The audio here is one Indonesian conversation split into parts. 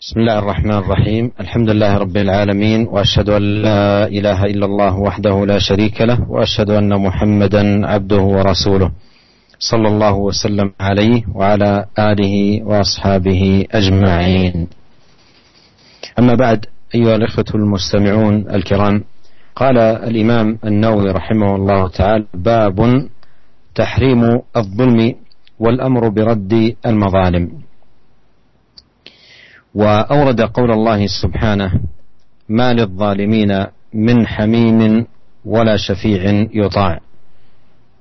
بسم الله الرحمن الرحيم الحمد لله رب العالمين واشهد ان لا اله الا الله وحده لا شريك له واشهد ان محمدا عبده ورسوله صلى الله وسلم عليه وعلى اله واصحابه اجمعين اما بعد ايها الاخوه المستمعون الكرام قال الامام النووي رحمه الله تعالى باب تحريم الظلم والامر برد المظالم وأورد قول الله سبحانه ما للظالمين من حميم ولا شفيع يطاع.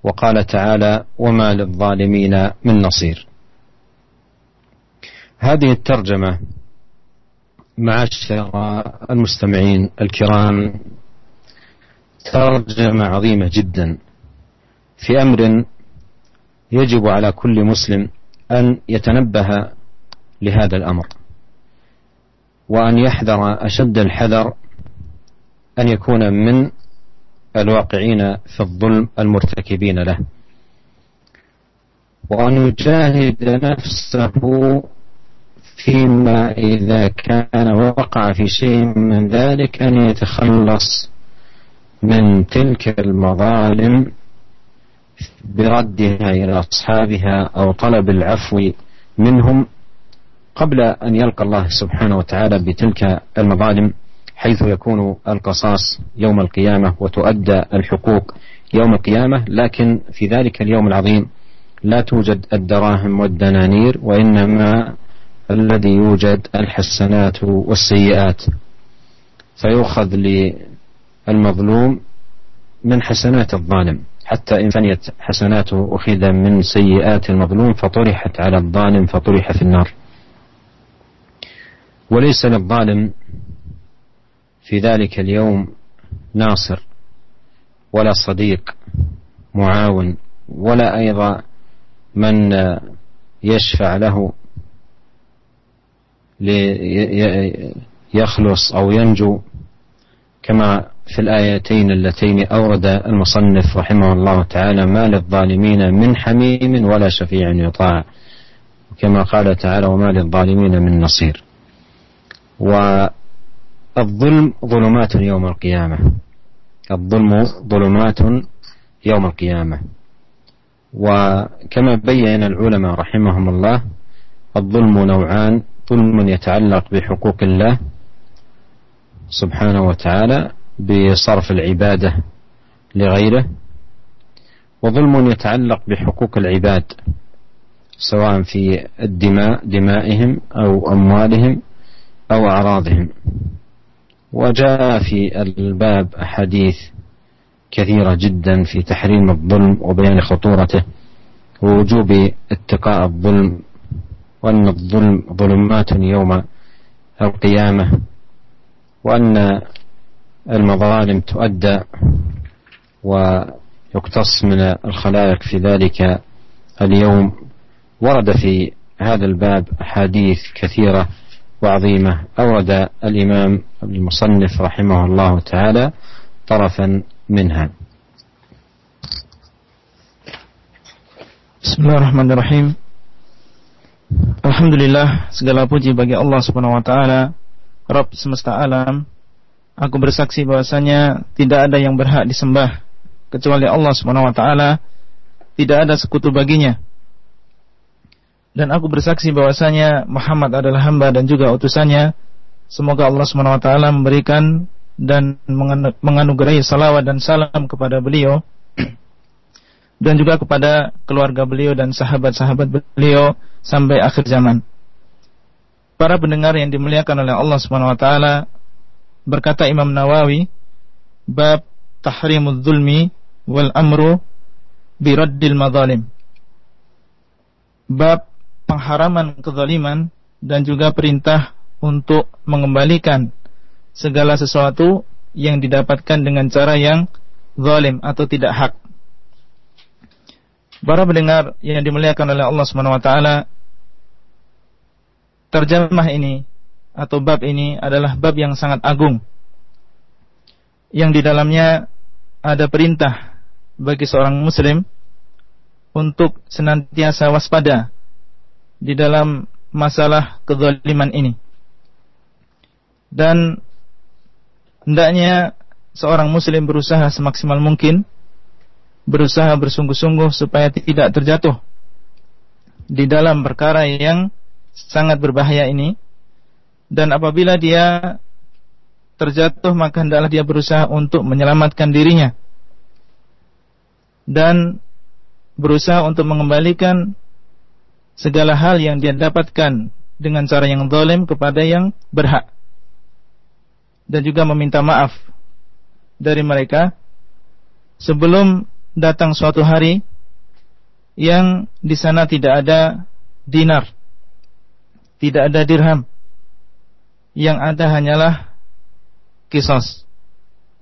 وقال تعالى وما للظالمين من نصير. هذه الترجمة معاشر المستمعين الكرام ترجمة عظيمة جدا. في أمر يجب على كل مسلم أن يتنبه لهذا الأمر. وأن يحذر أشد الحذر أن يكون من الواقعين في الظلم المرتكبين له. وأن يجاهد نفسه فيما إذا كان وقع في شيء من ذلك أن يتخلص من تلك المظالم بردها إلى أصحابها أو طلب العفو منهم قبل أن يلقى الله سبحانه وتعالى بتلك المظالم حيث يكون القصاص يوم القيامة وتؤدى الحقوق يوم القيامة لكن في ذلك اليوم العظيم لا توجد الدراهم والدنانير وإنما الذي يوجد الحسنات والسيئات. فيؤخذ للمظلوم من حسنات الظالم. حتى إن فنيت حسناته أخذ من سيئات المظلوم فطرحت على الظالم فطرح في النار. وليس للظالم في ذلك اليوم ناصر ولا صديق معاون ولا أيضا من يشفع له ليخلص أو ينجو كما في الآيتين اللتين أورد المصنف رحمه الله تعالى ما للظالمين من حميم ولا شفيع يطاع كما قال تعالى وما للظالمين من نصير. والظلم ظلمات يوم القيامة. الظلم ظلمات يوم القيامة. وكما بين العلماء رحمهم الله الظلم نوعان. ظلم يتعلق بحقوق الله سبحانه وتعالى بصرف العبادة لغيره وظلم يتعلق بحقوق العباد سواء في الدماء دمائهم أو أموالهم. أو أعراضهم. وجاء في الباب أحاديث كثيرة جدا في تحريم الظلم وبيان خطورته ووجوب اتقاء الظلم وأن الظلم ظلمات يوم القيامة وأن المظالم تؤدى ويقتص من الخلائق في ذلك اليوم. ورد في هذا الباب أحاديث كثيرة وعظيمة أورد الإمام المصنف رحمه الله تعالى طرفا منها Bismillahirrahmanirrahim Alhamdulillah segala puji bagi Allah Subhanahu wa taala Rabb semesta alam Aku bersaksi bahwasanya tidak ada yang berhak disembah kecuali Allah Subhanahu wa taala tidak ada sekutu baginya dan aku bersaksi bahwasanya Muhammad adalah hamba dan juga utusannya. Semoga Allah SWT memberikan dan menganugerahi salawat dan salam kepada beliau dan juga kepada keluarga beliau dan sahabat-sahabat beliau sampai akhir zaman. Para pendengar yang dimuliakan oleh Allah SWT berkata Imam Nawawi bab tahrimul zulmi wal amru biraddil madzalim. Bab pengharaman kezaliman dan juga perintah untuk mengembalikan segala sesuatu yang didapatkan dengan cara yang zalim atau tidak hak. Para pendengar yang dimuliakan oleh Allah Subhanahu wa taala, terjemah ini atau bab ini adalah bab yang sangat agung. Yang di dalamnya ada perintah bagi seorang muslim untuk senantiasa waspada di dalam masalah kezaliman ini. dan hendaknya seorang muslim berusaha semaksimal mungkin berusaha bersungguh-sungguh supaya tidak terjatuh di dalam perkara yang sangat berbahaya ini dan apabila dia terjatuh maka hendaklah dia berusaha untuk menyelamatkan dirinya dan berusaha untuk mengembalikan segala hal yang dia dapatkan dengan cara yang zalim kepada yang berhak. Dan juga meminta maaf dari mereka sebelum datang suatu hari yang di sana tidak ada dinar, tidak ada dirham, yang ada hanyalah kisos,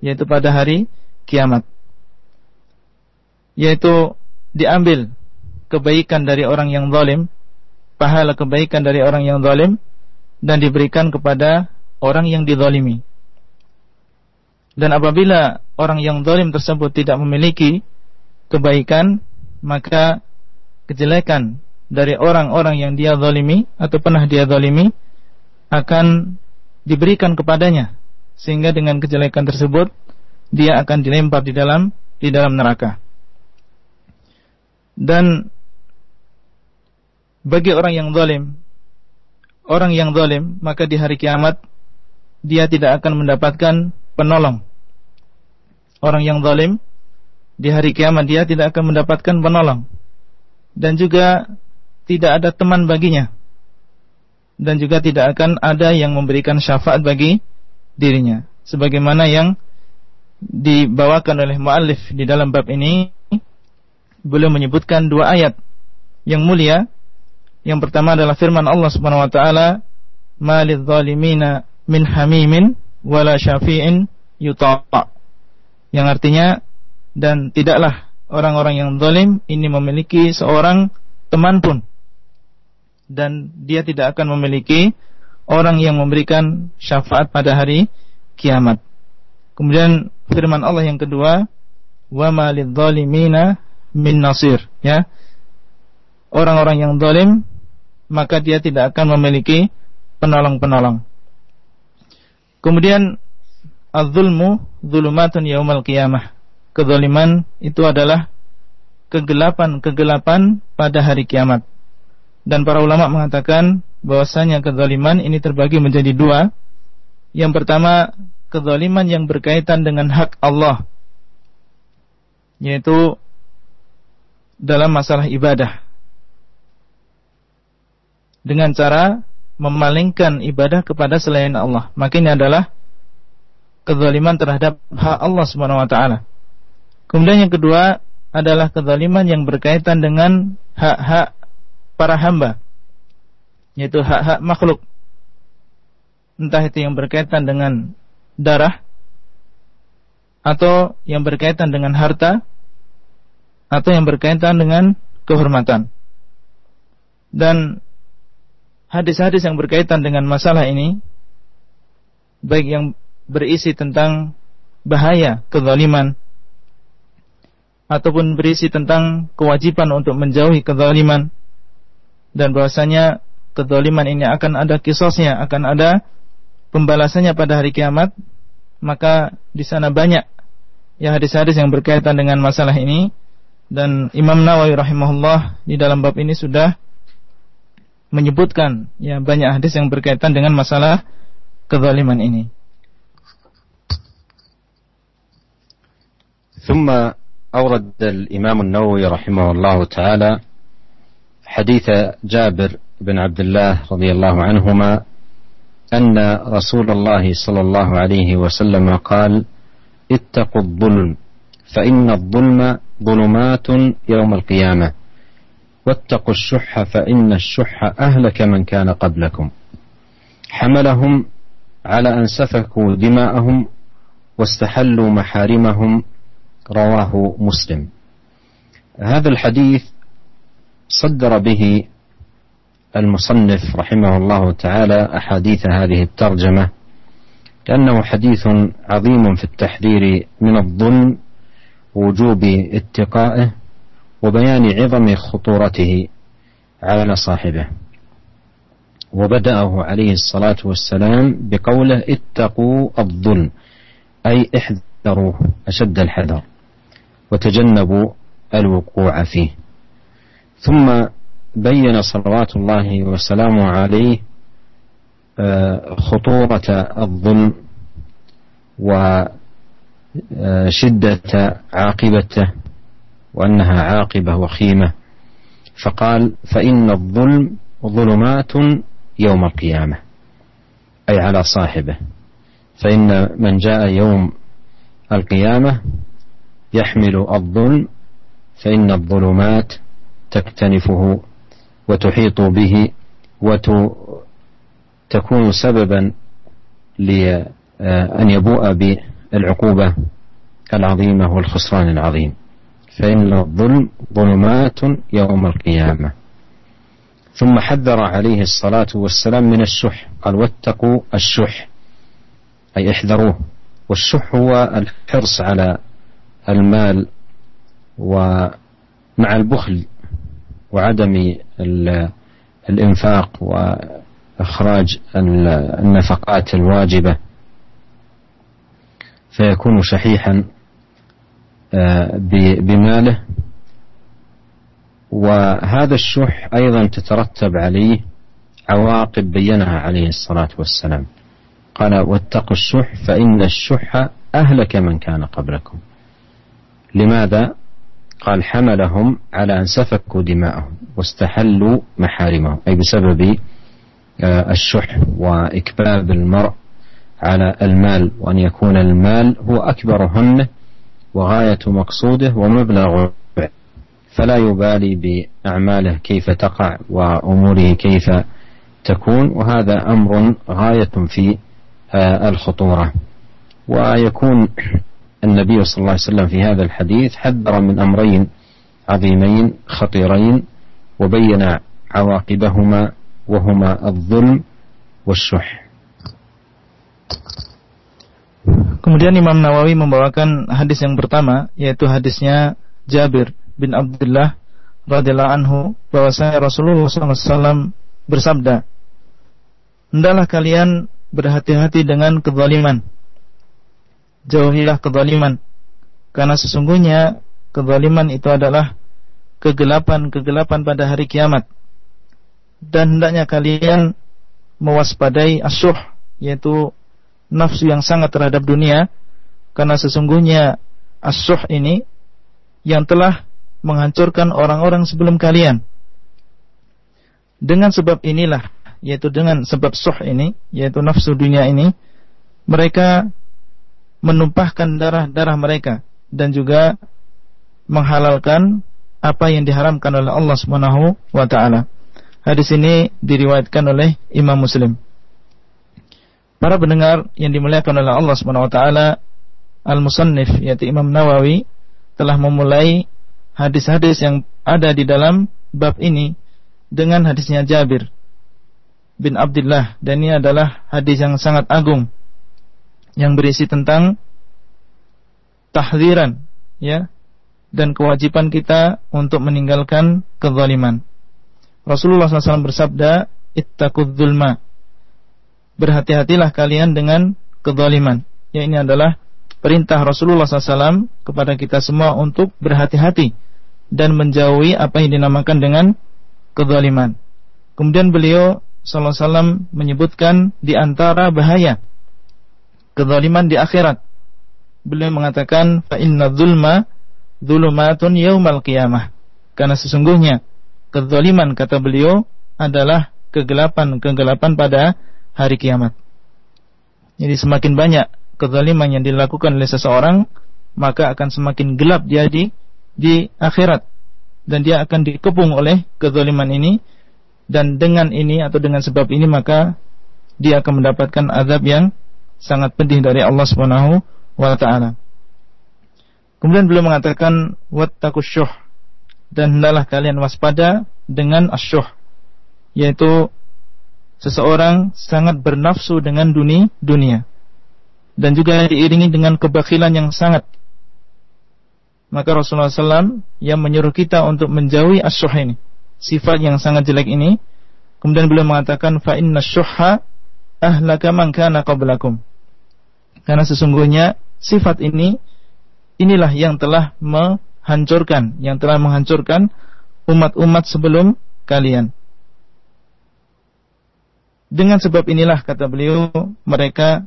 yaitu pada hari kiamat, yaitu diambil kebaikan dari orang yang zalim, pahala kebaikan dari orang yang zalim, dan diberikan kepada orang yang dizalimi. Dan apabila orang yang zalim tersebut tidak memiliki kebaikan, maka kejelekan dari orang-orang yang dia zalimi atau pernah dia zalimi akan diberikan kepadanya sehingga dengan kejelekan tersebut dia akan dilempar di dalam di dalam neraka. Dan bagi orang yang zalim, orang yang zalim maka di hari kiamat dia tidak akan mendapatkan penolong. Orang yang zalim di hari kiamat dia tidak akan mendapatkan penolong. Dan juga tidak ada teman baginya. Dan juga tidak akan ada yang memberikan syafaat bagi dirinya. Sebagaimana yang dibawakan oleh muallif di dalam bab ini beliau menyebutkan dua ayat. Yang mulia yang pertama adalah firman Allah Subhanahu wa taala malidh zalimina min hamimin wala syafi'in yuta' yang artinya dan tidaklah orang-orang yang zalim ini memiliki seorang teman pun dan dia tidak akan memiliki orang yang memberikan syafaat pada hari kiamat. Kemudian firman Allah yang kedua, wa malidh zalimina min nasir, ya. Orang-orang yang zalim maka dia tidak akan memiliki penolong-penolong. Kemudian Az-zulmu zulumatun yaumal qiyamah. Kezaliman itu adalah kegelapan-kegelapan pada hari kiamat. Dan para ulama mengatakan bahwasanya kezaliman ini terbagi menjadi dua. Yang pertama, kezaliman yang berkaitan dengan hak Allah. Yaitu dalam masalah ibadah. Dengan cara memalingkan ibadah kepada selain Allah. Maka ini adalah kezaliman terhadap hak Allah Subhanahu wa taala. Kemudian yang kedua adalah kezaliman yang berkaitan dengan hak-hak para hamba, yaitu hak-hak makhluk. Entah itu yang berkaitan dengan darah atau yang berkaitan dengan harta atau yang berkaitan dengan kehormatan. Dan hadis-hadis yang berkaitan dengan masalah ini baik yang berisi tentang bahaya kezaliman ataupun berisi tentang kewajiban untuk menjauhi kezaliman dan bahwasanya kezaliman ini akan ada kisosnya, akan ada pembalasannya pada hari kiamat, maka di sana banyak ya hadis-hadis yang berkaitan dengan masalah ini. Dan Imam Nawawi rahimahullah di dalam bab ini sudah menyebutkan ya banyak hadis yang berkaitan dengan masalah kezaliman ini. ثم أورد الإمام النووي رحمه الله تعالى حديث جابر بن عبد الله رضي الله عنهما أن رسول الله صلى الله عليه وسلم قال اتقوا الظلم فإن الظلم ظلمات يوم القيامة واتقوا الشح فإن الشح أهلك من كان قبلكم. حملهم على أن سفكوا دماءهم واستحلوا محارمهم رواه مسلم. هذا الحديث صدر به المصنف رحمه الله تعالى أحاديث هذه الترجمة لأنه حديث عظيم في التحذير من الظلم وجوب اتقائه. وبيان عظم خطورته على صاحبه. وبدأه عليه الصلاة والسلام بقوله اتقوا الظلم أي احذروه أشد الحذر وتجنبوا الوقوع فيه. ثم بين صلوات الله وسلامه عليه آه، خطورة الظلم وشدة عاقبته. وأنها عاقبة وخيمة. فقال فإن الظلم ظلمات يوم القيامة. أي على صاحبه. فإن من جاء يوم القيامة يحمل الظلم فإن الظلمات تكتنفه وتحيط به وتكون سببا لأن يبوء بالعقوبة العظيمة والخسران العظيم. فإن الظلم ظلمات يوم القيامة. ثم حذر عليه الصلاة والسلام من الشح قال واتقوا الشح أي احذروه. والشح هو الحرص على المال ومع البخل وعدم الإنفاق وإخراج النفقات الواجبة. فيكون شحيحا بماله. وهذا الشح أيضا تترتب عليه عواقب بينها عليه الصلاة والسلام. قال واتقوا الشح فإن الشح أهلك من كان قبلكم. لماذا؟ قال حملهم على أن سفكوا دماءهم واستحلوا محارمهم أي بسبب آه، الشح وإكباب المرء على المال وأن يكون المال هو أكبر همه وغاية مقصوده ومبلغ فلا يبالي بأعماله كيف تقع وأموره كيف تكون. وهذا أمر غاية في آه، الخطورة. ويكون النبي صلى الله عليه وسلم في هذا الحديث حذر من أمرين عظيمين خطيرين وبين عواقبهما وهما الظلم والشح. Kemudian Imam Nawawi membawakan hadis yang pertama yaitu hadisnya Jabir bin Abdullah radhiyallahu anhu bahwasanya Rasulullah SAW bersabda, "Hendaklah kalian berhati-hati dengan kezaliman. Jauhilah kezaliman, karena sesungguhnya kezaliman itu adalah kegelapan-kegelapan pada hari kiamat. Dan hendaknya kalian mewaspadai asyuh, yaitu nafsu yang sangat terhadap dunia, karena sesungguhnya asyuh ini yang telah menghancurkan orang-orang sebelum kalian. Dengan sebab inilah, yaitu dengan sebab suh ini, yaitu nafsu dunia ini, mereka menumpahkan darah-darah mereka dan juga menghalalkan apa yang diharamkan oleh Allah Subhanahu wa taala. Hadis ini diriwayatkan oleh Imam Muslim. Para pendengar yang dimuliakan oleh Allah Subhanahu wa taala, Al-Musannif yaitu Imam Nawawi telah memulai hadis-hadis yang ada di dalam bab ini dengan hadisnya Jabir bin Abdullah dan ini adalah hadis yang sangat agung yang berisi tentang tahziran ya dan kewajiban kita untuk meninggalkan kezaliman. Rasulullah SAW bersabda, "Ittaqudz zulma." Berhati-hatilah kalian dengan kezaliman. Ya ini adalah perintah Rasulullah SAW kepada kita semua untuk berhati-hati dan menjauhi apa yang dinamakan dengan kezaliman. Kemudian beliau sallallahu alaihi wasallam menyebutkan di antara bahaya kezaliman di akhirat. Beliau mengatakan fa inna dzulma dzulumatun yaumal qiyamah. Karena sesungguhnya kezaliman kata beliau adalah kegelapan-kegelapan pada hari kiamat. Jadi semakin banyak kezaliman yang dilakukan oleh seseorang, maka akan semakin gelap dia di di akhirat dan dia akan dikepung oleh kezaliman ini dan dengan ini atau dengan sebab ini maka dia akan mendapatkan azab yang sangat pedih dari Allah Subhanahu wa taala. Kemudian beliau mengatakan wattaqusyuh dan hendaklah kalian waspada dengan asyuh yaitu seseorang sangat bernafsu dengan dunia dunia dan juga diiringi dengan kebakilan yang sangat maka Rasulullah SAW yang menyuruh kita untuk menjauhi asyuh ini. Sifat yang sangat jelek ini. Kemudian beliau mengatakan fa inna syuhha ahlaka man kana qablakum. Karena sesungguhnya sifat ini inilah yang telah menghancurkan, yang telah menghancurkan umat-umat sebelum kalian. Dengan sebab inilah kata beliau mereka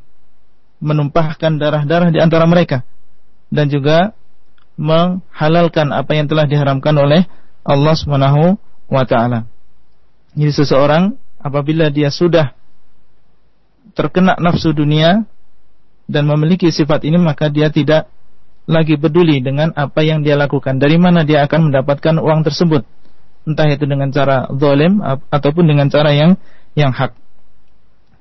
menumpahkan darah-darah di antara mereka dan juga menghalalkan apa yang telah diharamkan oleh Allah Subhanahu wa taala. Jadi seseorang apabila dia sudah terkena nafsu dunia dan memiliki sifat ini maka dia tidak lagi peduli dengan apa yang dia lakukan. Dari mana dia akan mendapatkan uang tersebut? Entah itu dengan cara zalim ataupun dengan cara yang yang hak.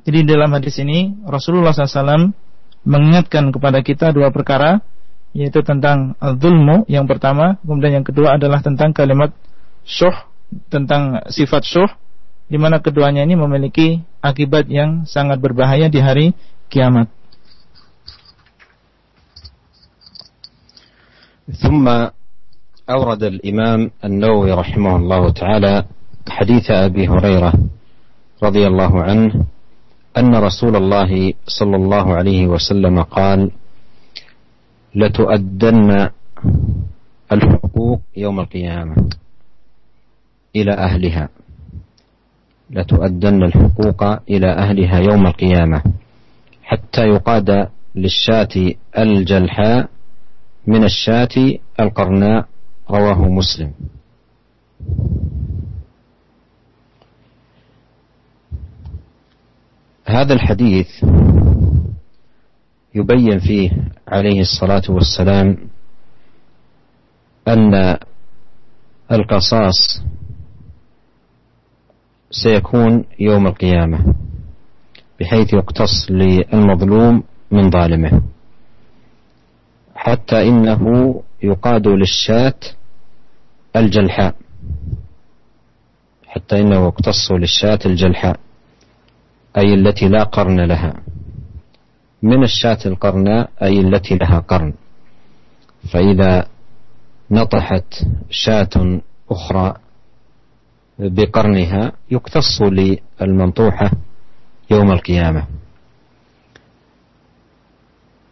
Jadi dalam hadis ini Rasulullah SAW mengingatkan kepada kita dua perkara yaitu tentang zulmu yang pertama, kemudian yang kedua adalah tentang kalimat syuh tentang sifat syuh di mana keduanya ini memiliki akibat yang sangat berbahaya di hari kiamat. ثم أورد الإمام النووي رحمه الله تعالى حديث أبي هريرة رضي الله عنه أن رسول الله صلى الله عليه وسلم قال لتؤدن الحقوق يوم القيامة إلى أهلها. لتؤدن الحقوق إلى أهلها يوم القيامة حتى يقاد للشاة الجلحاء من الشاة القرناء. رواه مسلم. هذا الحديث يبين فيه عليه الصلاة والسلام أن القصاص سيكون يوم القيامة بحيث يقتص للمظلوم من ظالمه حتى إنه يقاد للشاة الجلحاء حتى إنه يقتص للشاة الجلحاء. أي التي لا قرن لها. من الشاة القرناء أي التي لها قرن. فإذا نطحت شاة أخرى بقرنها يقتص للمنطوحة يوم القيامة.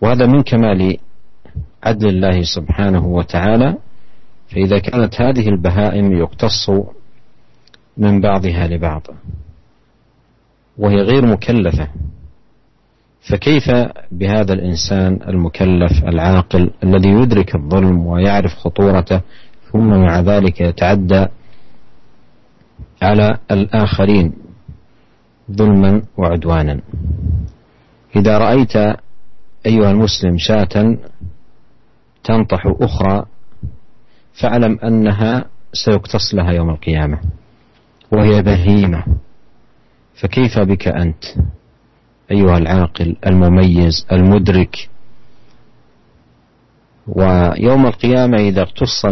وهذا من كمال عدل الله سبحانه وتعالى. فإذا كانت هذه البهائم يقتص من بعضها لبعض. وهي غير مكلفة. فكيف بهذا الإنسان المكلف العاقل الذي يدرك الظلم ويعرف خطورته ثم مع ذلك يتعدى على الآخرين ظلما وعدوانا؟ إذا رأيت أيها المسلم شاة تنطح أخرى فاعلم أنها سيقتص لها يوم القيامة وهي بهيمة. فكيف بك أنت؟ أيها العاقل المميز المدرك. ويوم القيامة إذا اقتص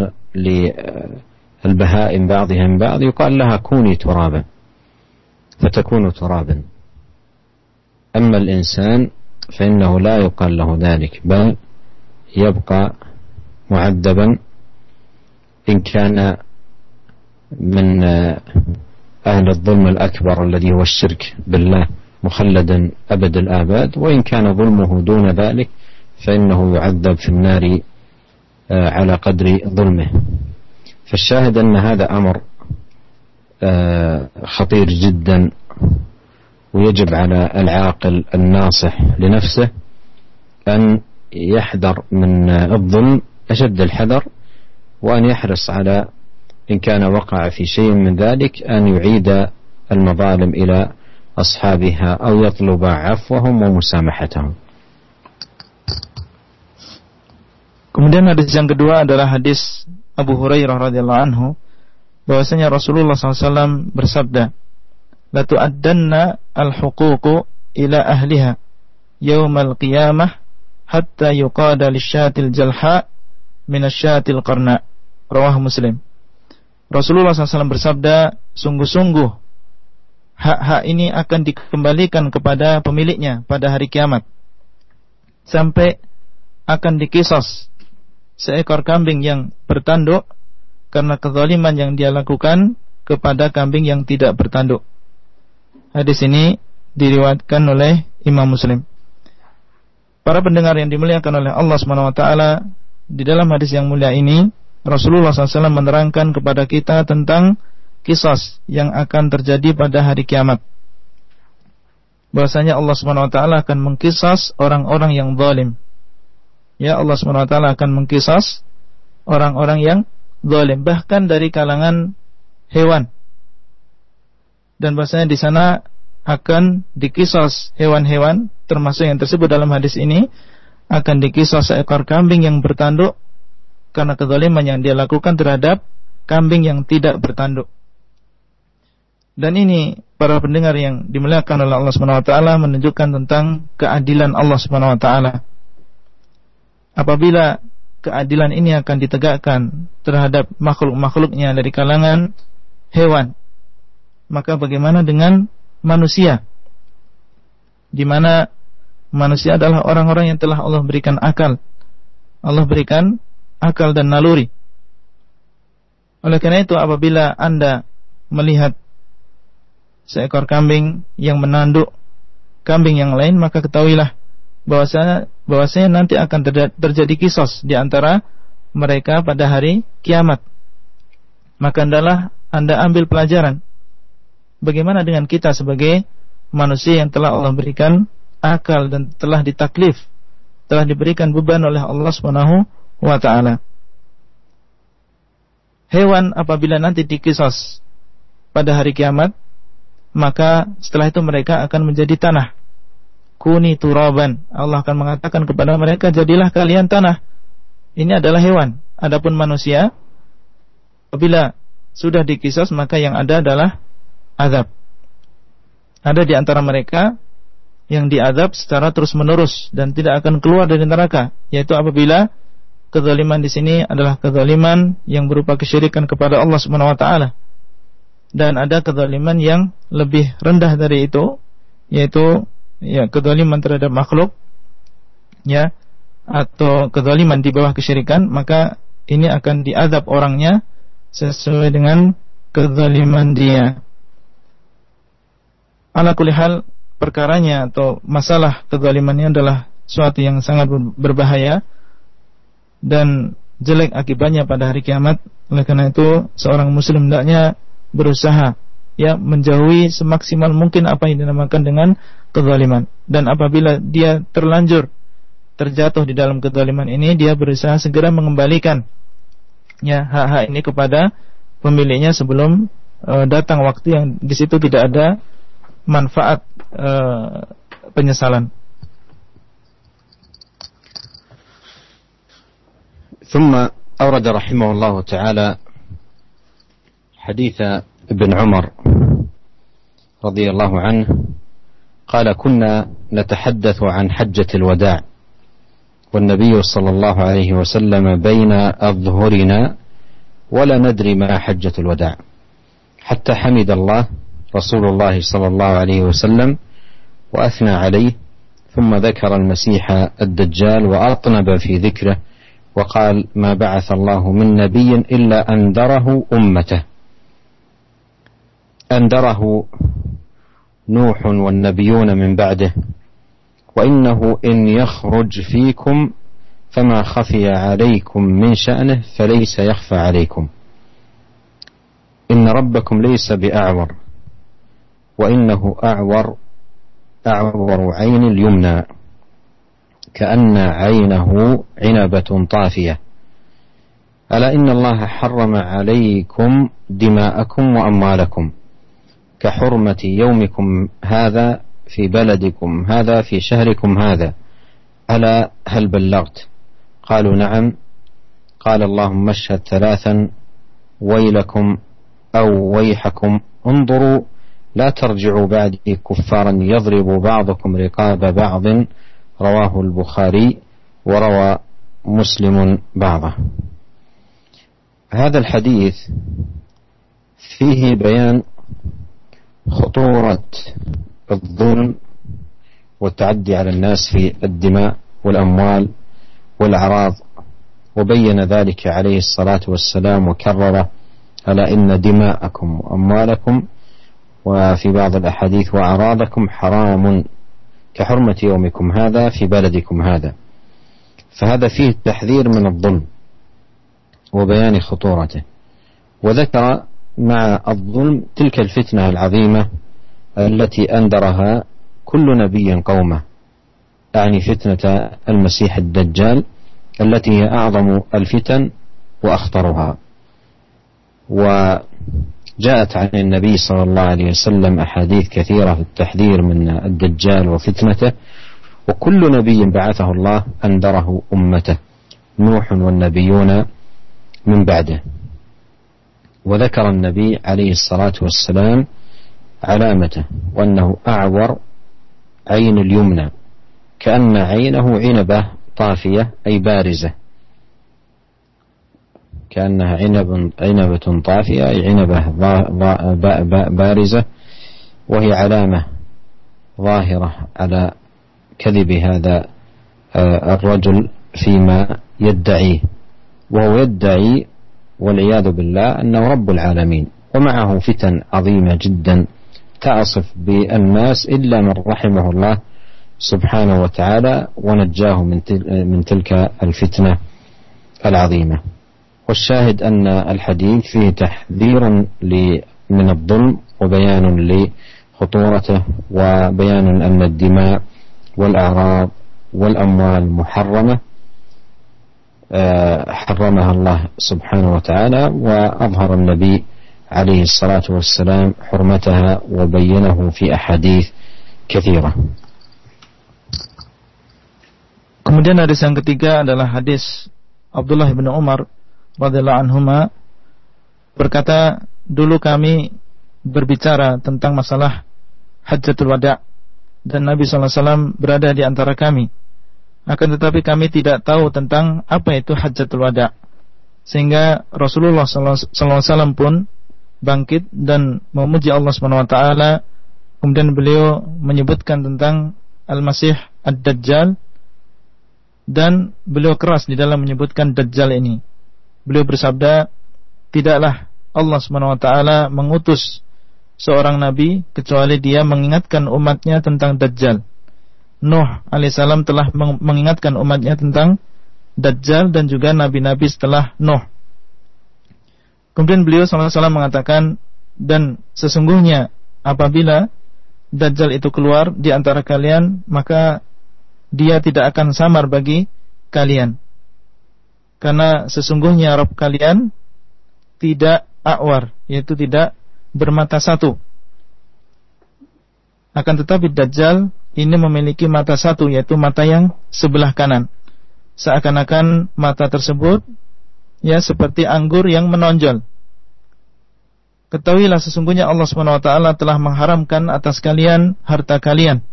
البهائم بعضها من بعض يقال لها كوني ترابا. فتكون ترابا. أما الإنسان فإنه لا يقال له ذلك بل يبقى معذبا. إن كان من أهل الظلم الأكبر الذي هو الشرك بالله مخلدا أبد الآباد وإن كان ظلمه دون ذلك فإنه يعذب في النار على قدر ظلمه. فالشاهد أن هذا أمر آه، خطير جدا ويجب على العاقل الناصح لنفسه أن يحذر من الظلم أشد الحذر وأن يحرص على إن كان وقع في شيء من ذلك أن يعيد المظالم إلى أصحابها أو يطلب عفوهم ومسامحتهم Kemudian hadis yang kedua adalah hadis Abu Hurairah radhiyallahu anhu bahwasanya Rasulullah SAW bersabda, "La tu'addanna al-huququ ila ahliha yaumal qiyamah hatta yuqada lisyatil jalha min asyatil qarna." Rawah Muslim. Rasulullah SAW bersabda, sungguh-sungguh hak-hak ini akan dikembalikan kepada pemiliknya pada hari kiamat sampai akan dikisos seekor kambing yang bertanduk karena kezaliman yang dia lakukan kepada kambing yang tidak bertanduk. Hadis ini diriwayatkan oleh Imam Muslim. Para pendengar yang dimuliakan oleh Allah Subhanahu wa taala, di dalam hadis yang mulia ini Rasulullah SAW menerangkan kepada kita tentang kisah yang akan terjadi pada hari kiamat. Bahasanya Allah Subhanahu wa taala akan mengkisas orang-orang yang zalim. Ya Allah Subhanahu wa taala akan mengkisas orang-orang yang zalim bahkan dari kalangan hewan. Dan bahasanya di sana akan dikisos hewan-hewan termasuk yang tersebut dalam hadis ini akan dikisos seekor kambing yang bertanduk karena kezaliman yang dia lakukan terhadap kambing yang tidak bertanduk. Dan ini para pendengar yang dimuliakan oleh Allah Subhanahu wa taala menunjukkan tentang keadilan Allah Subhanahu wa taala. Apabila keadilan ini akan ditegakkan terhadap makhluk-makhluknya dari kalangan hewan, maka bagaimana dengan manusia di mana manusia adalah orang-orang yang telah Allah berikan akal. Allah berikan akal dan naluri. Oleh karena itu apabila Anda melihat seekor kambing yang menanduk kambing yang lain maka ketahuilah bahwasanya bahwasanya nanti akan terjadi kisos di antara mereka pada hari kiamat. Maka adalah Anda ambil pelajaran Bagaimana dengan kita sebagai manusia yang telah Allah berikan akal dan telah ditaklif, telah diberikan beban oleh Allah Subhanahu wa taala. Hewan apabila nanti dikisos pada hari kiamat, maka setelah itu mereka akan menjadi tanah. Kuni turaban. Allah akan mengatakan kepada mereka, jadilah kalian tanah. Ini adalah hewan. Adapun manusia, apabila sudah dikisos maka yang ada adalah azab. Ada di antara mereka yang diadab secara terus-menerus dan tidak akan keluar dari neraka, yaitu apabila kezaliman di sini adalah kezaliman yang berupa kesyirikan kepada Allah Subhanahu wa taala. Dan ada kezaliman yang lebih rendah dari itu, yaitu ya kezaliman terhadap makhluk ya atau kezaliman di bawah kesyirikan, maka ini akan diadab orangnya sesuai dengan kezaliman dia ala kulihal perkaranya atau masalah kezalimannya adalah suatu yang sangat berbahaya dan jelek akibatnya pada hari kiamat. Oleh karena itu, seorang muslim hendaknya berusaha ya menjauhi semaksimal mungkin apa yang dinamakan dengan kezaliman. Dan apabila dia terlanjur terjatuh di dalam kezaliman ini, dia berusaha segera mengembalikan ya hak-hak ini kepada pemiliknya sebelum uh, datang waktu yang di situ tidak ada manfaat uh, penyesalan. ثم أورد رحمه الله تعالى حديث ابن عمر رضي الله عنه قال كنا نتحدث عن حجة الوداع والنبي صلى الله عليه وسلم بين أظهرنا ولا ندري ما حجة الوداع حتى حمد الله رسول الله صلى الله عليه وسلم وأثنى عليه ثم ذكر المسيح الدجال وأطنب في ذكره وقال ما بعث الله من نبي إلا أنذره أمته. أنذره نوح والنبيون من بعده. وإنه إن يخرج فيكم فما خفي عليكم من شأنه فليس يخفى عليكم. إن ربكم ليس بأعور وإنه أعور أعور عين اليمنى. كأن عينه عنبة طافية. ألا إن الله حرم عليكم دماءكم وأموالكم كحرمة يومكم هذا في بلدكم هذا في شهركم هذا. ألا هل بلغت؟ قالوا نعم. قال اللهم اشهد ثلاثا ويلكم أو ويحكم. انظروا لا ترجعوا بعدي كفارا يضرب بعضكم رقاب بعض. رواه البخاري وروى مسلم بعضه. هذا الحديث فيه بيان خطورة الظلم والتعدي على الناس في الدماء والأموال والأعراض وبين ذلك عليه الصلاة والسلام وكرر ألا إن دماءكم وأموالكم وفي بعض الأحاديث وأعراضكم حرام. كحرمة يومكم هذا في بلدكم هذا. فهذا فيه التحذير من الظلم وبيان خطورته. وذكر مع الظلم تلك الفتنة العظيمة التي أنذرها كل نبي قومه. أعني فتنة المسيح الدجال التي هي أعظم الفتن وأخطرها. وجاءت عن النبي صلى الله عليه وسلم أحاديث كثيرة في التحذير من الدجال وفتنته وكل نبي بعثه الله أنذره أمته نوح والنبيون من بعده. وذكر النبي عليه الصلاة والسلام علامته وأنه أعور عين اليمنى كأن عينه عنبة طافية أي بارزة. كأنها عنب عنبة طافية أي عنبة بارزة وهي علامة ظاهرة على كذب هذا آه، الرجل فيما يدعيه وهو يدعي والعياذ بالله أنه رب العالمين. ومعه فتن عظيمة جدا تعصف بالناس إلا من رحمه الله سبحانه وتعالى ونجاه من تلك الفتنة العظيمة. والشاهد أن الحديث فيه تحذير من الظلم وبيان لخطورته وبيان أن الدماء والأعراض والأموال محرمة آه، حرمها الله سبحانه وتعالى وأظهر النبي عليه الصلاة والسلام حرمتها وبينه في أحاديث كثيرة. Kemudian hadis yang ketiga adalah hadis Abdullah bin Umar radhiyallahu anhuma berkata, dulu kami berbicara tentang masalah Hajjatul Wada dan Nabi SAW berada di antara kami. Akan tetapi kami tidak tahu tentang apa itu Hajjatul Wada. Sehingga Rasulullah SAW pun bangkit dan memuji Allah SWT. Kemudian beliau menyebutkan tentang Al-Masih Ad-Dajjal dan beliau keras di dalam menyebutkan Dajjal ini. Beliau bersabda, tidaklah Allah SWT mengutus seorang nabi kecuali dia mengingatkan umatnya tentang Dajjal. Nuh alaihissalam telah mengingatkan umatnya tentang Dajjal dan juga nabi-nabi setelah Nuh. Kemudian beliau SAW mengatakan dan sesungguhnya apabila Dajjal itu keluar di antara kalian maka dia tidak akan samar bagi kalian. Karena sesungguhnya Rabb kalian tidak awar, yaitu tidak bermata satu. Akan tetapi Dajjal ini memiliki mata satu, yaitu mata yang sebelah kanan. Seakan-akan mata tersebut ya seperti anggur yang menonjol. Ketahuilah sesungguhnya Allah SWT telah mengharamkan atas kalian harta kalian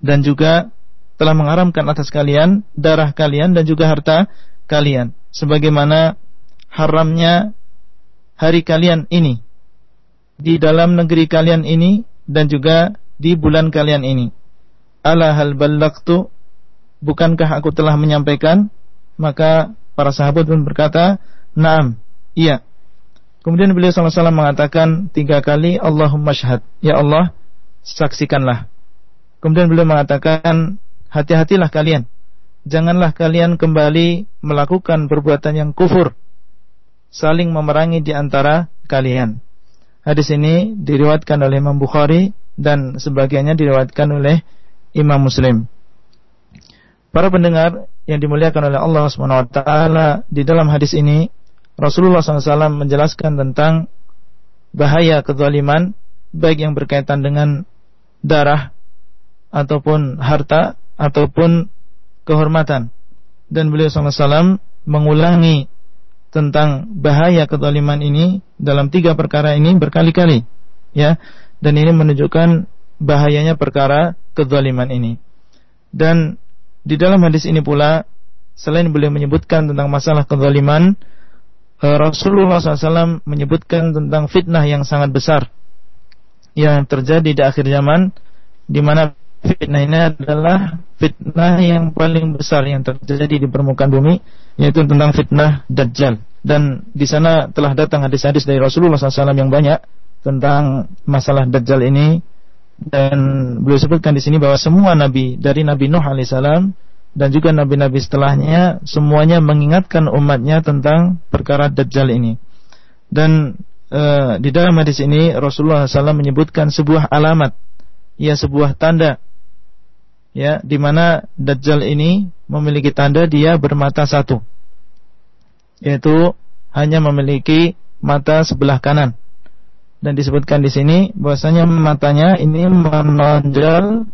dan juga telah mengharamkan atas kalian darah kalian dan juga harta kalian sebagaimana haramnya hari kalian ini di dalam negeri kalian ini dan juga di bulan kalian ini. Ala hal ballaqtu bukankah aku telah menyampaikan? Maka para sahabat pun berkata, "Na'am." Iya. Kemudian beliau SAW mengatakan tiga kali, Allahumma syahad. Ya Allah, saksikanlah. Kemudian beliau mengatakan, hati-hatilah kalian. Janganlah kalian kembali melakukan perbuatan yang kufur. Saling memerangi di antara kalian. Hadis ini diriwayatkan oleh Imam Bukhari dan sebagiannya diriwayatkan oleh Imam Muslim. Para pendengar yang dimuliakan oleh Allah SWT di dalam hadis ini Rasulullah SAW menjelaskan tentang bahaya kezaliman baik yang berkaitan dengan darah ataupun harta ataupun kehormatan. Dan beliau SAW mengulangi tentang bahaya kezaliman ini dalam tiga perkara ini berkali-kali. Ya, dan ini menunjukkan bahayanya perkara kezaliman ini. Dan di dalam hadis ini pula selain beliau menyebutkan tentang masalah kezaliman, eh, Rasulullah SAW menyebutkan tentang fitnah yang sangat besar yang terjadi di akhir zaman di mana fitnah ini adalah fitnah yang paling besar yang terjadi di permukaan bumi yaitu tentang fitnah dajjal dan di sana telah datang hadis-hadis dari Rasulullah SAW yang banyak tentang masalah Dajjal ini dan beliau sebutkan di sini bahwa semua nabi dari Nabi Nuh alaihissalam dan juga nabi-nabi setelahnya semuanya mengingatkan umatnya tentang perkara Dajjal ini. Dan e, di dalam hadis ini Rasulullah SAW menyebutkan sebuah alamat, ya sebuah tanda, ya di mana Dajjal ini memiliki tanda dia bermata satu, yaitu hanya memiliki mata sebelah kanan dan disebutkan di sini bahwasanya matanya ini menonjol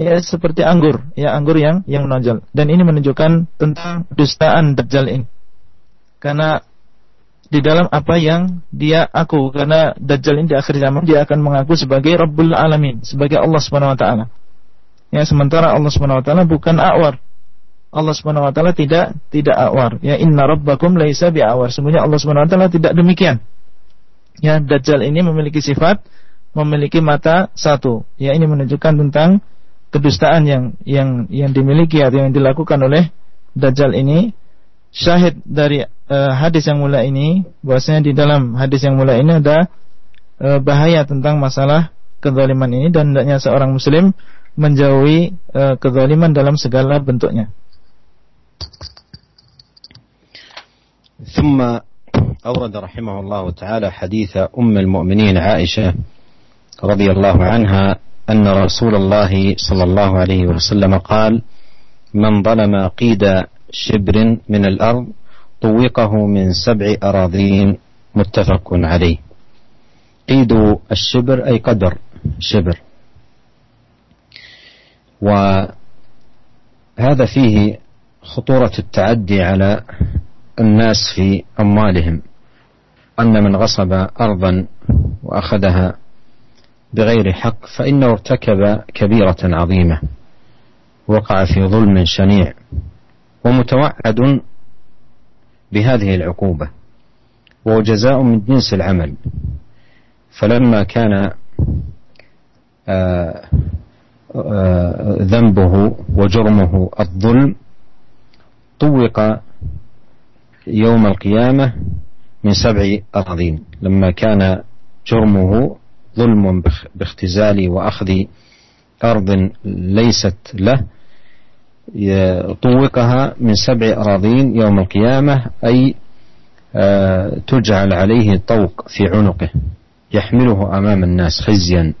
ya seperti anggur, ya anggur yang yang menonjol. Dan ini menunjukkan tentang dustaan Dajjal ini. Karena di dalam apa yang dia aku karena Dajjal ini di akhir zaman dia akan mengaku sebagai Rabbul Alamin, sebagai Allah Subhanahu wa taala. Ya, sementara Allah Subhanahu wa taala bukan awar. Allah Subhanahu wa taala tidak tidak awar. Ya inna rabbakum laisa bi'awar. Sebenarnya Allah Subhanahu wa taala tidak demikian. Ya, Dajjal ini memiliki sifat memiliki mata satu. Ya, ini menunjukkan tentang kedustaan yang yang yang dimiliki atau yang dilakukan oleh Dajjal ini. Syahid dari uh, hadis yang mulai ini bahwasanya di dalam hadis yang mulai ini ada uh, bahaya tentang masalah kezaliman ini dan hendaknya seorang muslim menjauhi uh, kezaliman dalam segala bentuknya. ثم أورد رحمه الله تعالى حديث أم المؤمنين عائشة رضي الله عنها أن رسول الله صلى الله عليه وسلم قال من ظلم قيد شبر من الأرض طوقه من سبع أراضين. متفق عليه. قيد الشبر أي قدر شبر وهذا فيه خطورة التعدي على الناس في أموالهم أن من غصب أرضا وأخذها بغير حق فإنه ارتكب كبيرة عظيمة وقع في ظلم شنيع ومتوعد بهذه العقوبة وهو جزاء من جنس العمل. فلما كان آه، ذنبه وجرمه الظلم طوق يوم القيامة من سبع أراضين. لما كان جرمه ظلم باختزال وأخذ أرض ليست له طوقها من سبع أراضين يوم القيامة أي آه، تجعل عليه طوق في عنقه يحمله أمام الناس خزيا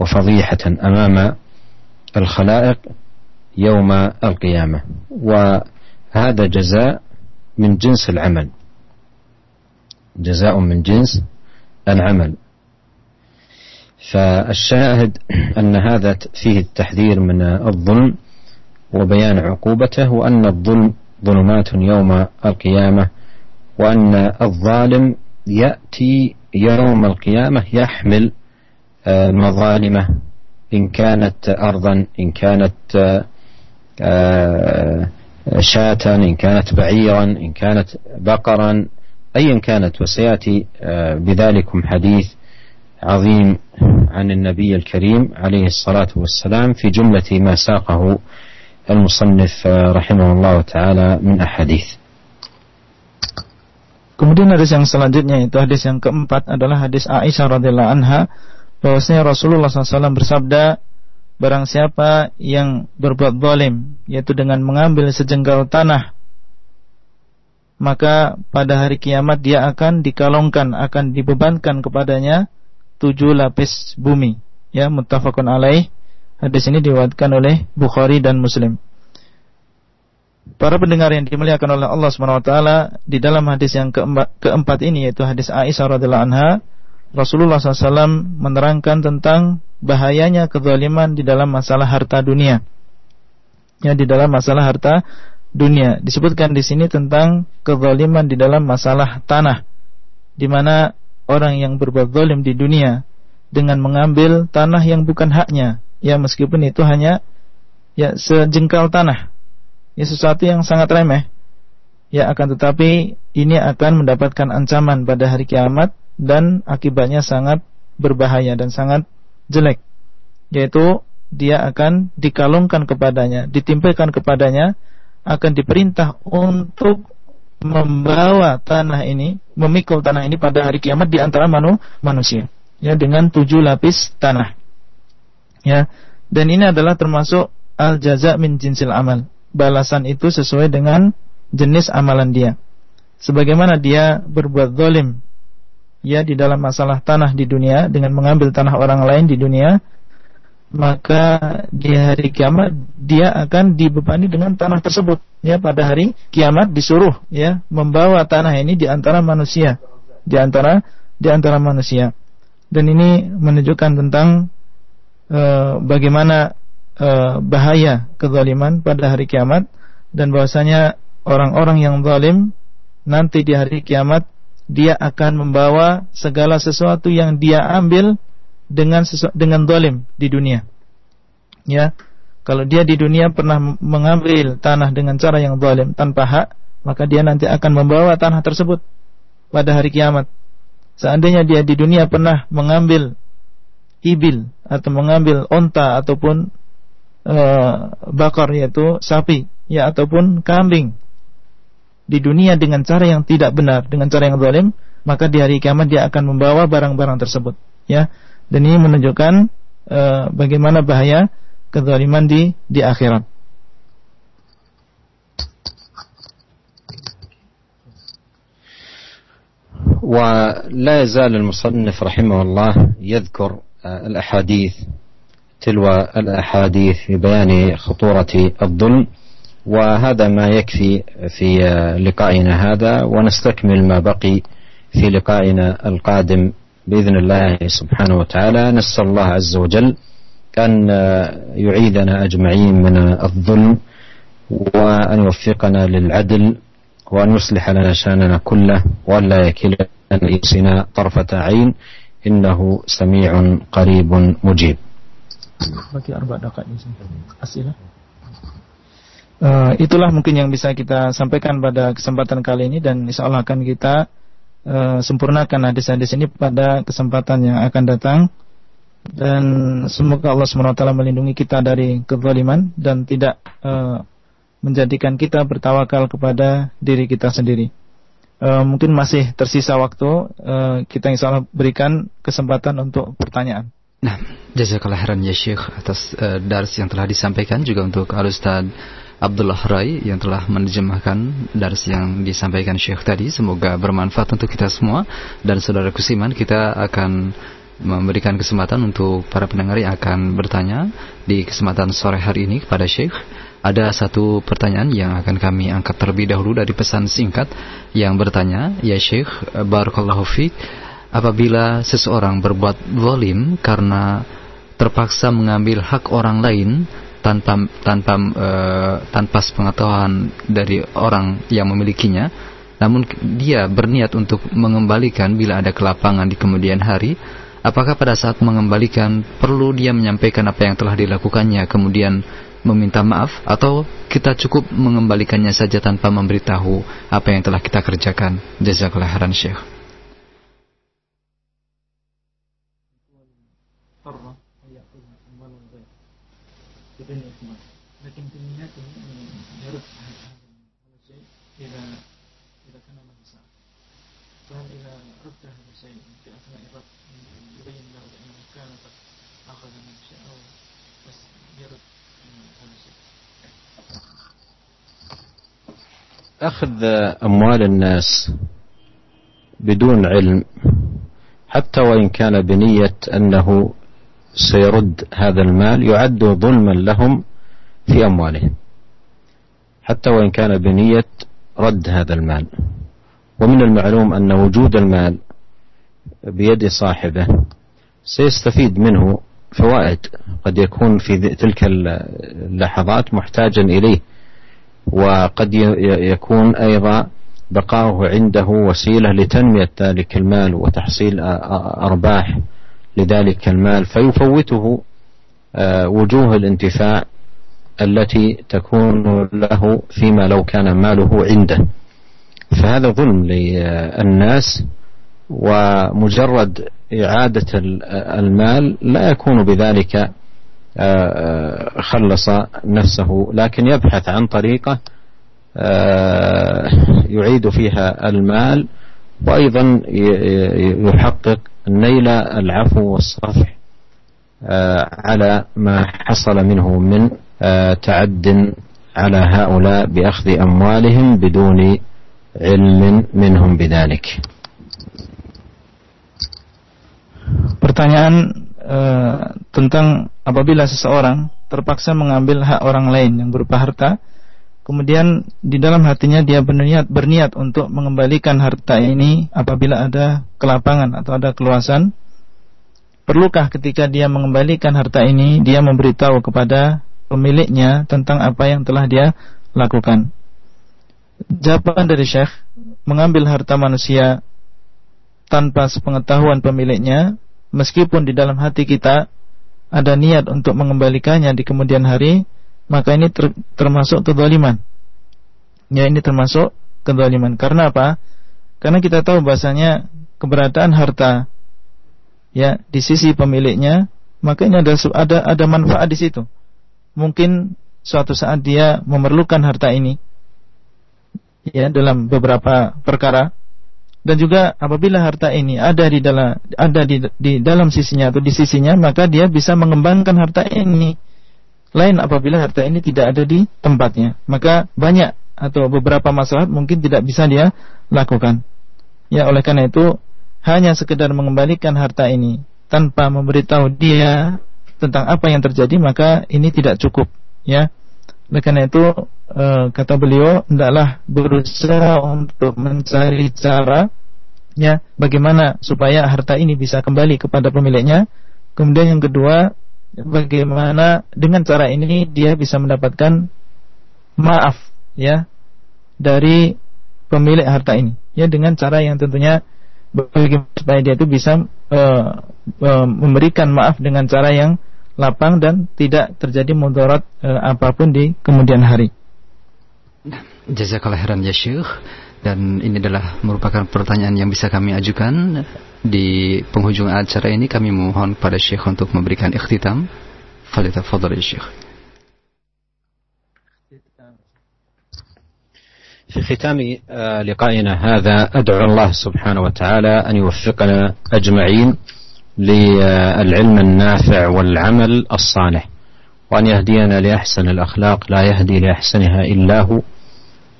وفضيحة أمام الخلائق يوم القيامة وهذا جزاء من جنس العمل. جزاء من جنس العمل. فالشاهد أن هذا فيه التحذير من الظلم وبيان عقوبته وأن الظلم ظلمات يوم القيامة وأن الظالم يأتي يوم القيامة يحمل آه، مظالمه. إن كانت أرضا إن كانت آه، شاة إن كانت بعيرا إن كانت بقرا أيا كانت وسيأتي بذلكم حديث عظيم عن النبي الكريم عليه الصلاة والسلام في جملة ما ساقه المصنف رحمه الله تعالى من أحاديث. Kemudian hadis yang selanjutnya itu hadis yang keempat adalah hadis Aisyah radhiyallahu anha. Bahwasanya Rasulullah SAW bersabda barang siapa yang berbuat zalim yaitu dengan mengambil sejengkal tanah maka pada hari kiamat dia akan dikalongkan akan dibebankan kepadanya tujuh lapis bumi. Ya muttafaqun alaih. Hadis ini diriwayatkan oleh Bukhari dan Muslim. Para pendengar yang dimuliakan oleh Allah SWT di dalam hadis yang keempat, ini yaitu hadis Aisyah radhiallahu anha Rasulullah SAW menerangkan tentang bahayanya kezaliman di dalam masalah harta dunia. Ya, di dalam masalah harta dunia. Disebutkan di sini tentang kezaliman di dalam masalah tanah. Di mana orang yang berbuat zalim di dunia dengan mengambil tanah yang bukan haknya, ya meskipun itu hanya ya sejengkal tanah. Ya sesuatu yang sangat remeh. Ya akan tetapi ini akan mendapatkan ancaman pada hari kiamat dan akibatnya sangat berbahaya dan sangat jelek yaitu dia akan dikalungkan kepadanya ditimpakan kepadanya akan diperintah untuk membawa tanah ini, memikul tanah ini pada hari kiamat di antara manu, manusia. Ya, dengan tujuh lapis tanah. Ya, dan ini adalah termasuk al jaza min jinsil amal. Balasan itu sesuai dengan jenis amalan dia. Sebagaimana dia berbuat zalim ya di dalam masalah tanah di dunia dengan mengambil tanah orang lain di dunia, maka di hari kiamat dia akan dibebani dengan tanah tersebut. Ya pada hari kiamat disuruh ya membawa tanah ini di antara manusia. Di antara di antara manusia. Dan ini menunjukkan tentang uh, bagaimana uh, bahaya kezaliman pada hari kiamat dan bahwasanya orang-orang yang zalim nanti di hari kiamat dia akan membawa segala sesuatu yang dia ambil dengan dengan dolim di dunia. Ya, kalau dia di dunia pernah mengambil tanah dengan cara yang dolim tanpa hak, maka dia nanti akan membawa tanah tersebut pada hari kiamat. Seandainya dia di dunia pernah mengambil ibil atau mengambil onta ataupun uh, bakar yaitu sapi ya ataupun kambing di dunia dengan cara yang tidak benar, dengan cara yang zalim, maka di hari kiamat dia akan membawa barang-barang tersebut, ya. Dan ini menunjukkan uh, bagaimana bahaya kezaliman di di akhirat. ولا يزال المصنف رحمه الله يذكر الأحاديث تلو الأحاديث في بيان خطورة الظلم وهذا ما يكفي في لقائنا هذا ونستكمل ما بقي في لقائنا القادم بإذن الله سبحانه وتعالى. نسأل الله عز وجل أن يعيدنا أجمعين من الظلم وأن يوفقنا للعدل وأن يصلح لنا شأننا كله وأن لا يكلنا اليسنا طرفة عين. إنه سميع قريب مجيب. Bagi arba Uh, itulah mungkin yang bisa kita sampaikan pada kesempatan kali ini dan insya Allah akan kita uh, sempurnakan hadis-hadis ini pada kesempatan yang akan datang dan semoga Allah SWT melindungi kita dari kezaliman dan tidak uh, menjadikan kita bertawakal kepada diri kita sendiri. Uh, mungkin masih tersisa waktu uh, kita insya Allah berikan kesempatan untuk pertanyaan. Nah, jazakallah khairan ya Syekh atas uh, dars yang telah disampaikan juga untuk Al Ustaz Abdullah Rai yang telah menerjemahkan dari yang disampaikan Syekh tadi. Semoga bermanfaat untuk kita semua dan saudara kusiman kita akan memberikan kesempatan untuk para pendengar yang akan bertanya di kesempatan sore hari ini kepada Syekh. Ada satu pertanyaan yang akan kami angkat terlebih dahulu dari pesan singkat yang bertanya, Ya Syekh, Barakallahu Fik, apabila seseorang berbuat zalim karena terpaksa mengambil hak orang lain tanpa tanpa uh, tanpa sepengetahuan dari orang yang memilikinya. Namun dia berniat untuk mengembalikan bila ada kelapangan di kemudian hari. Apakah pada saat mengembalikan perlu dia menyampaikan apa yang telah dilakukannya kemudian meminta maaf? Atau kita cukup mengembalikannya saja tanpa memberitahu apa yang telah kita kerjakan? Jazakallah khairan syekh أخذ أموال الناس بدون علم حتى وإن كان بنية أنه سيرد هذا المال يعد ظلما لهم في أموالهم حتى وإن كان بنية رد هذا المال. ومن المعلوم أن وجود المال بيد صاحبه سيستفيد منه فوائد قد يكون في تلك اللحظات محتاجا إليه. وقد يكون أيضا بقاؤه عنده وسيلة لتنمية ذلك المال وتحصيل أرباح لذلك المال فيفوته آه، وجوه الانتفاع التي تكون له فيما لو كان ماله عنده. فهذا ظلم للناس ومجرد إعادة المال لا يكون بذلك خلص نفسه لكن يبحث عن طريقة يعيد فيها المال وأيضا يحقق نيل العفو والصفح على ما حصل منه من تعد على هؤلاء بأخذ أموالهم بدون علم منهم بذلك. Pertanyaan uh, tentang apabila seseorang terpaksa mengambil hak orang lain yang berupa harta, kemudian di dalam hatinya dia berniat berniat untuk mengembalikan harta ini apabila ada kelapangan atau ada keluasan, perlukah ketika dia mengembalikan harta ini dia memberitahu kepada pemiliknya tentang apa yang telah dia lakukan. Jawaban dari Syekh, mengambil harta manusia tanpa sepengetahuan pemiliknya, meskipun di dalam hati kita ada niat untuk mengembalikannya di kemudian hari, maka ini ter termasuk kezaliman. Ya ini termasuk kezaliman. Karena apa? Karena kita tahu bahasanya keberadaan harta ya di sisi pemiliknya, maka ini ada ada ada manfaat di situ mungkin suatu saat dia memerlukan harta ini ya dalam beberapa perkara dan juga apabila harta ini ada di dalam ada di, di dalam sisinya atau di sisinya maka dia bisa mengembangkan harta ini. Lain apabila harta ini tidak ada di tempatnya. Maka banyak atau beberapa masalah mungkin tidak bisa dia lakukan. Ya oleh karena itu hanya sekedar mengembalikan harta ini tanpa memberitahu dia tentang apa yang terjadi maka ini tidak cukup ya oleh karena itu e, kata beliau hendaklah berusaha untuk mencari cara ya bagaimana supaya harta ini bisa kembali kepada pemiliknya. Kemudian yang kedua bagaimana dengan cara ini dia bisa mendapatkan maaf ya dari pemilik harta ini. Ya dengan cara yang tentunya bagaimana supaya dia itu bisa uh, uh, memberikan maaf dengan cara yang lapang dan tidak terjadi mudarat e, apapun di kemudian hari. Jazakallah khairan ya Syekh dan ini adalah merupakan pertanyaan yang bisa kami ajukan di penghujung acara ini kami mohon pada Syekh untuk memberikan ikhtitam. Fadhil ya Syekh. في ختام لقائنا هذا أدعو الله سبحانه وتعالى أن يوفقنا أجمعين للعلم النافع والعمل الصالح وأن يهدينا لأحسن الأخلاق لا يهدي لأحسنها إلا هو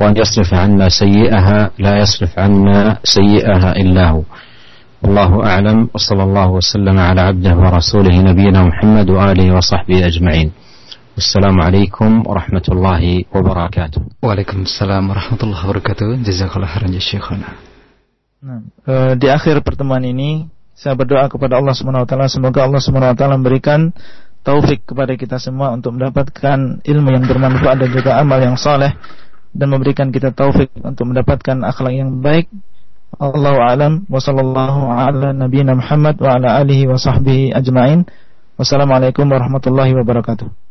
وأن يصرف عنا سيئها لا يصرف عنا سيئها إلا هو. والله أعلم وصلى الله وسلم على عبده ورسوله نبينا محمد وآله وصحبه أجمعين. السلام عليكم ورحمة الله وبركاته. وعليكم السلام ورحمة الله وبركاته. جزاك الله خيرا يا شيخنا. Nah, di akhir pertemuan ini Saya berdoa kepada Allah Subhanahu wa taala semoga Allah Subhanahu wa taala memberikan taufik kepada kita semua untuk mendapatkan ilmu yang bermanfaat dan juga amal yang saleh dan memberikan kita taufik untuk mendapatkan akhlak yang baik. Allahu a'lam wa sallallahu ala nabiyyina Muhammad wa ala alihi wa sahbihi ajma'in. Wassalamualaikum warahmatullahi wabarakatuh.